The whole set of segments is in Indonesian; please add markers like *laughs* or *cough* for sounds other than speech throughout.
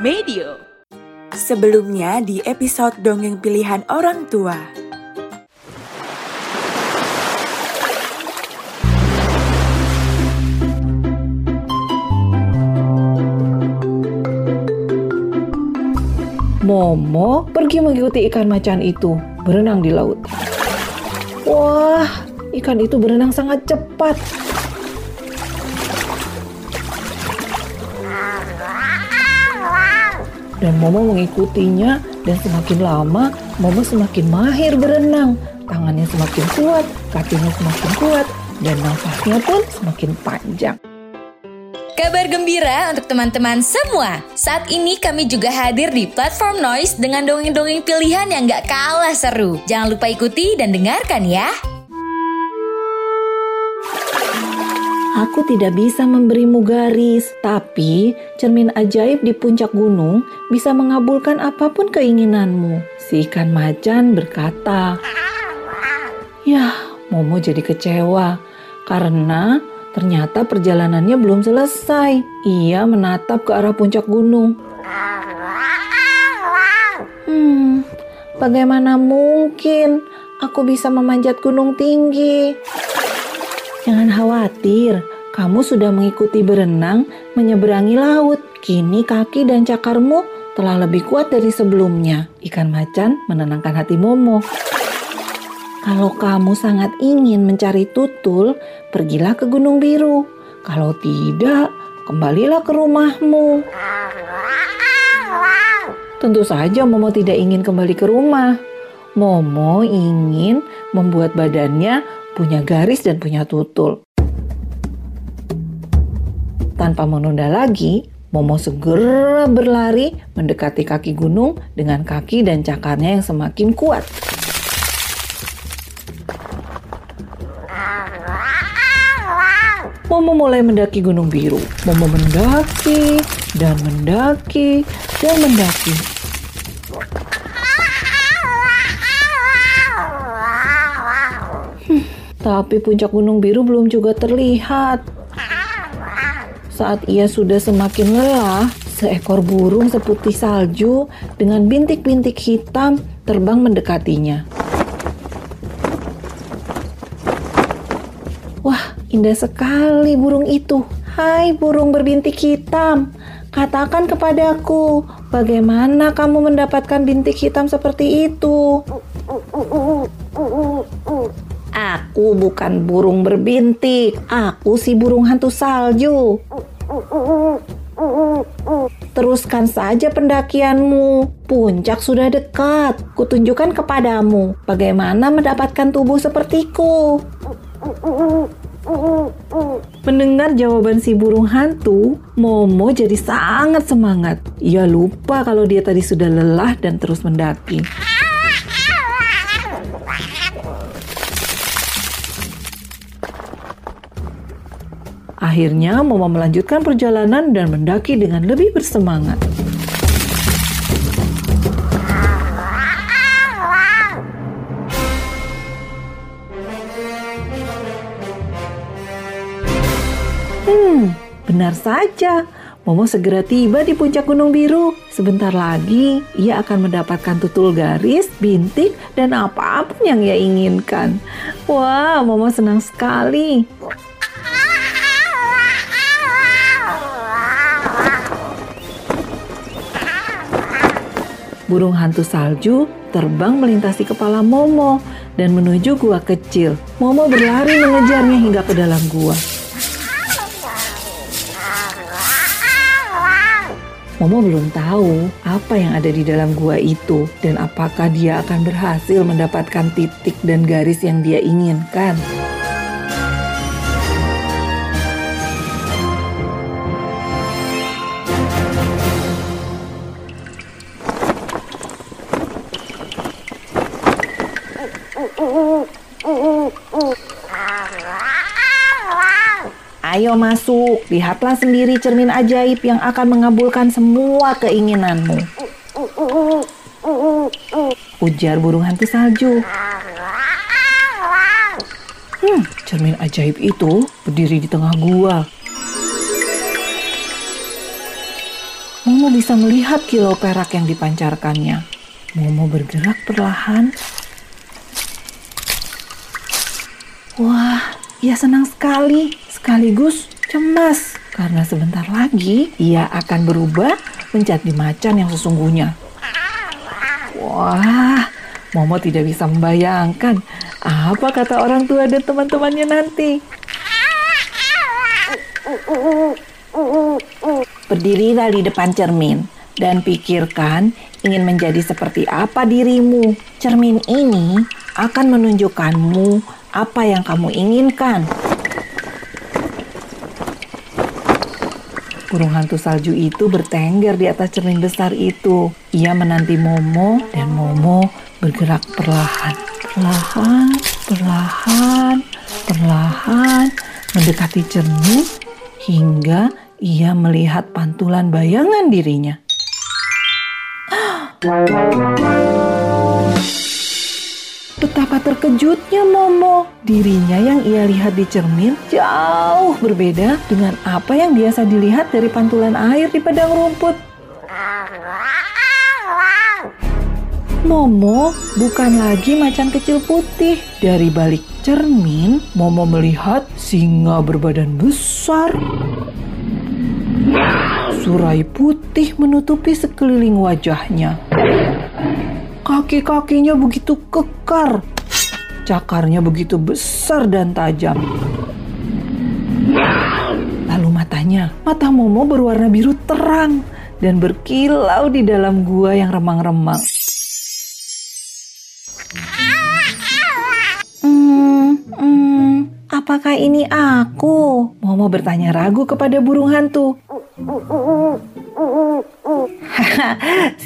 Medio. Sebelumnya di episode Dongeng Pilihan Orang Tua. Momo pergi mengikuti ikan macan itu berenang di laut. Wah, ikan itu berenang sangat cepat. Dan Momo mengikutinya dan semakin lama Momo semakin mahir berenang. Tangannya semakin kuat, kakinya semakin kuat, dan nafasnya pun semakin panjang. Kabar gembira untuk teman-teman semua. Saat ini kami juga hadir di platform Noise dengan dongeng-dongeng pilihan yang gak kalah seru. Jangan lupa ikuti dan dengarkan ya. Aku tidak bisa memberimu garis, tapi cermin ajaib di puncak gunung bisa mengabulkan apa pun keinginanmu. Si ikan macan berkata, Yah, Momo jadi kecewa karena ternyata perjalanannya belum selesai. Ia menatap ke arah puncak gunung. Hmm, bagaimana mungkin aku bisa memanjat gunung tinggi? Jangan khawatir, kamu sudah mengikuti berenang menyeberangi laut. Kini kaki dan cakarmu telah lebih kuat dari sebelumnya. Ikan macan menenangkan hati Momo. Kalau kamu sangat ingin mencari tutul, pergilah ke Gunung Biru. Kalau tidak, kembalilah ke rumahmu. Tentu saja Momo tidak ingin kembali ke rumah. Momo ingin membuat badannya punya garis dan punya tutul. Tanpa menunda lagi, Momo segera berlari mendekati kaki gunung dengan kaki dan cakarnya yang semakin kuat. Momo mulai mendaki Gunung Biru. Momo mendaki dan mendaki dan mendaki. Tapi puncak Gunung Biru belum juga terlihat. Saat ia sudah semakin lelah, seekor burung seputih salju dengan bintik-bintik hitam terbang mendekatinya. Wah, indah sekali burung itu. Hai burung berbintik hitam, katakan kepadaku, bagaimana kamu mendapatkan bintik hitam seperti itu? Aku bukan burung berbintik, aku si burung hantu salju. Teruskan saja pendakianmu. Puncak sudah dekat. Kutunjukkan kepadamu bagaimana mendapatkan tubuh sepertiku. Mendengar jawaban si burung hantu, Momo jadi sangat semangat. Ia lupa kalau dia tadi sudah lelah dan terus mendaki. Akhirnya Momo melanjutkan perjalanan dan mendaki dengan lebih bersemangat. Hmm, benar saja. Momo segera tiba di puncak Gunung Biru. Sebentar lagi, ia akan mendapatkan tutul garis, bintik, dan apa pun yang ia inginkan. Wah, Momo senang sekali. Burung hantu salju terbang melintasi kepala Momo dan menuju gua kecil. Momo berlari mengejarnya hingga ke dalam gua. Momo belum tahu apa yang ada di dalam gua itu dan apakah dia akan berhasil mendapatkan titik dan garis yang dia inginkan. Ayo masuk, lihatlah sendiri cermin ajaib yang akan mengabulkan semua keinginanmu. Ujar burung hantu salju. Hmm, cermin ajaib itu berdiri di tengah gua. Momo bisa melihat kilau perak yang dipancarkannya. Momo bergerak perlahan. Wah, ia senang sekali, sekaligus cemas karena sebentar lagi ia akan berubah menjadi macan yang sesungguhnya. Wah, Momo tidak bisa membayangkan apa kata orang tua dan teman-temannya nanti. Berdirilah di depan cermin dan pikirkan ingin menjadi seperti apa dirimu. Cermin ini akan menunjukkanmu apa yang kamu inginkan. Burung hantu salju itu bertengger di atas cermin besar itu. Ia menanti Momo dan Momo bergerak perlahan, perlahan, perlahan, perlahan mendekati cermin hingga ia melihat pantulan bayangan dirinya. *gasps* Betapa terkejutnya Momo. Dirinya yang ia lihat di cermin jauh berbeda dengan apa yang biasa dilihat dari pantulan air di padang rumput. Momo bukan lagi macan kecil putih. Dari balik cermin, Momo melihat singa berbadan besar. Surai putih menutupi sekeliling wajahnya. Kaki-kakinya begitu kekar. Cakarnya begitu besar dan tajam. Lalu matanya, mata Momo berwarna biru terang dan berkilau di dalam gua yang remang-remang. Hmm, hmm, apakah ini aku? Momo bertanya ragu kepada burung hantu. *laughs*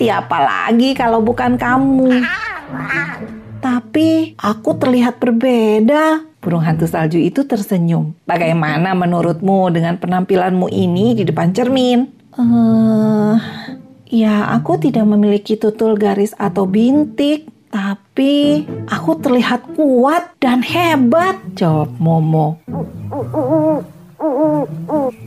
Siapa lagi kalau bukan kamu? Tapi aku terlihat berbeda. Burung hantu salju itu tersenyum. Bagaimana menurutmu dengan penampilanmu ini di depan cermin? Eh, uh, ya aku tidak memiliki tutul garis atau bintik. Tapi aku terlihat kuat dan hebat, jawab Momo.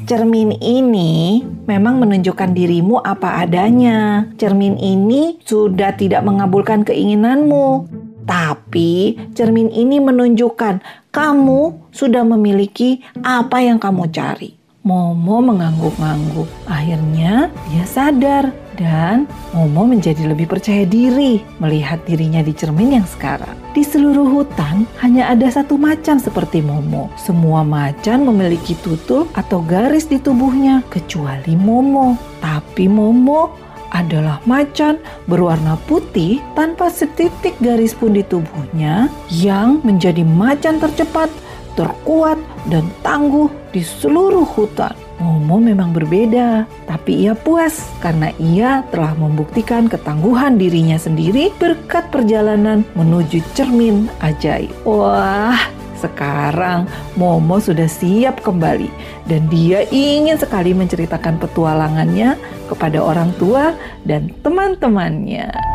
Cermin ini memang menunjukkan dirimu apa adanya. Cermin ini sudah tidak mengabulkan keinginanmu. Tapi cermin ini menunjukkan kamu sudah memiliki apa yang kamu cari. Momo mengangguk-angguk. Akhirnya dia sadar dan Momo menjadi lebih percaya diri melihat dirinya di cermin yang sekarang. Di seluruh hutan hanya ada satu macan seperti Momo. Semua macan memiliki tutul atau garis di tubuhnya kecuali Momo. Tapi Momo adalah macan berwarna putih tanpa setitik garis pun di tubuhnya yang menjadi macan tercepat terkuat, dan tangguh di seluruh hutan. Momo memang berbeda, tapi ia puas karena ia telah membuktikan ketangguhan dirinya sendiri berkat perjalanan menuju cermin ajaib. Wah, sekarang Momo sudah siap kembali dan dia ingin sekali menceritakan petualangannya kepada orang tua dan teman-temannya.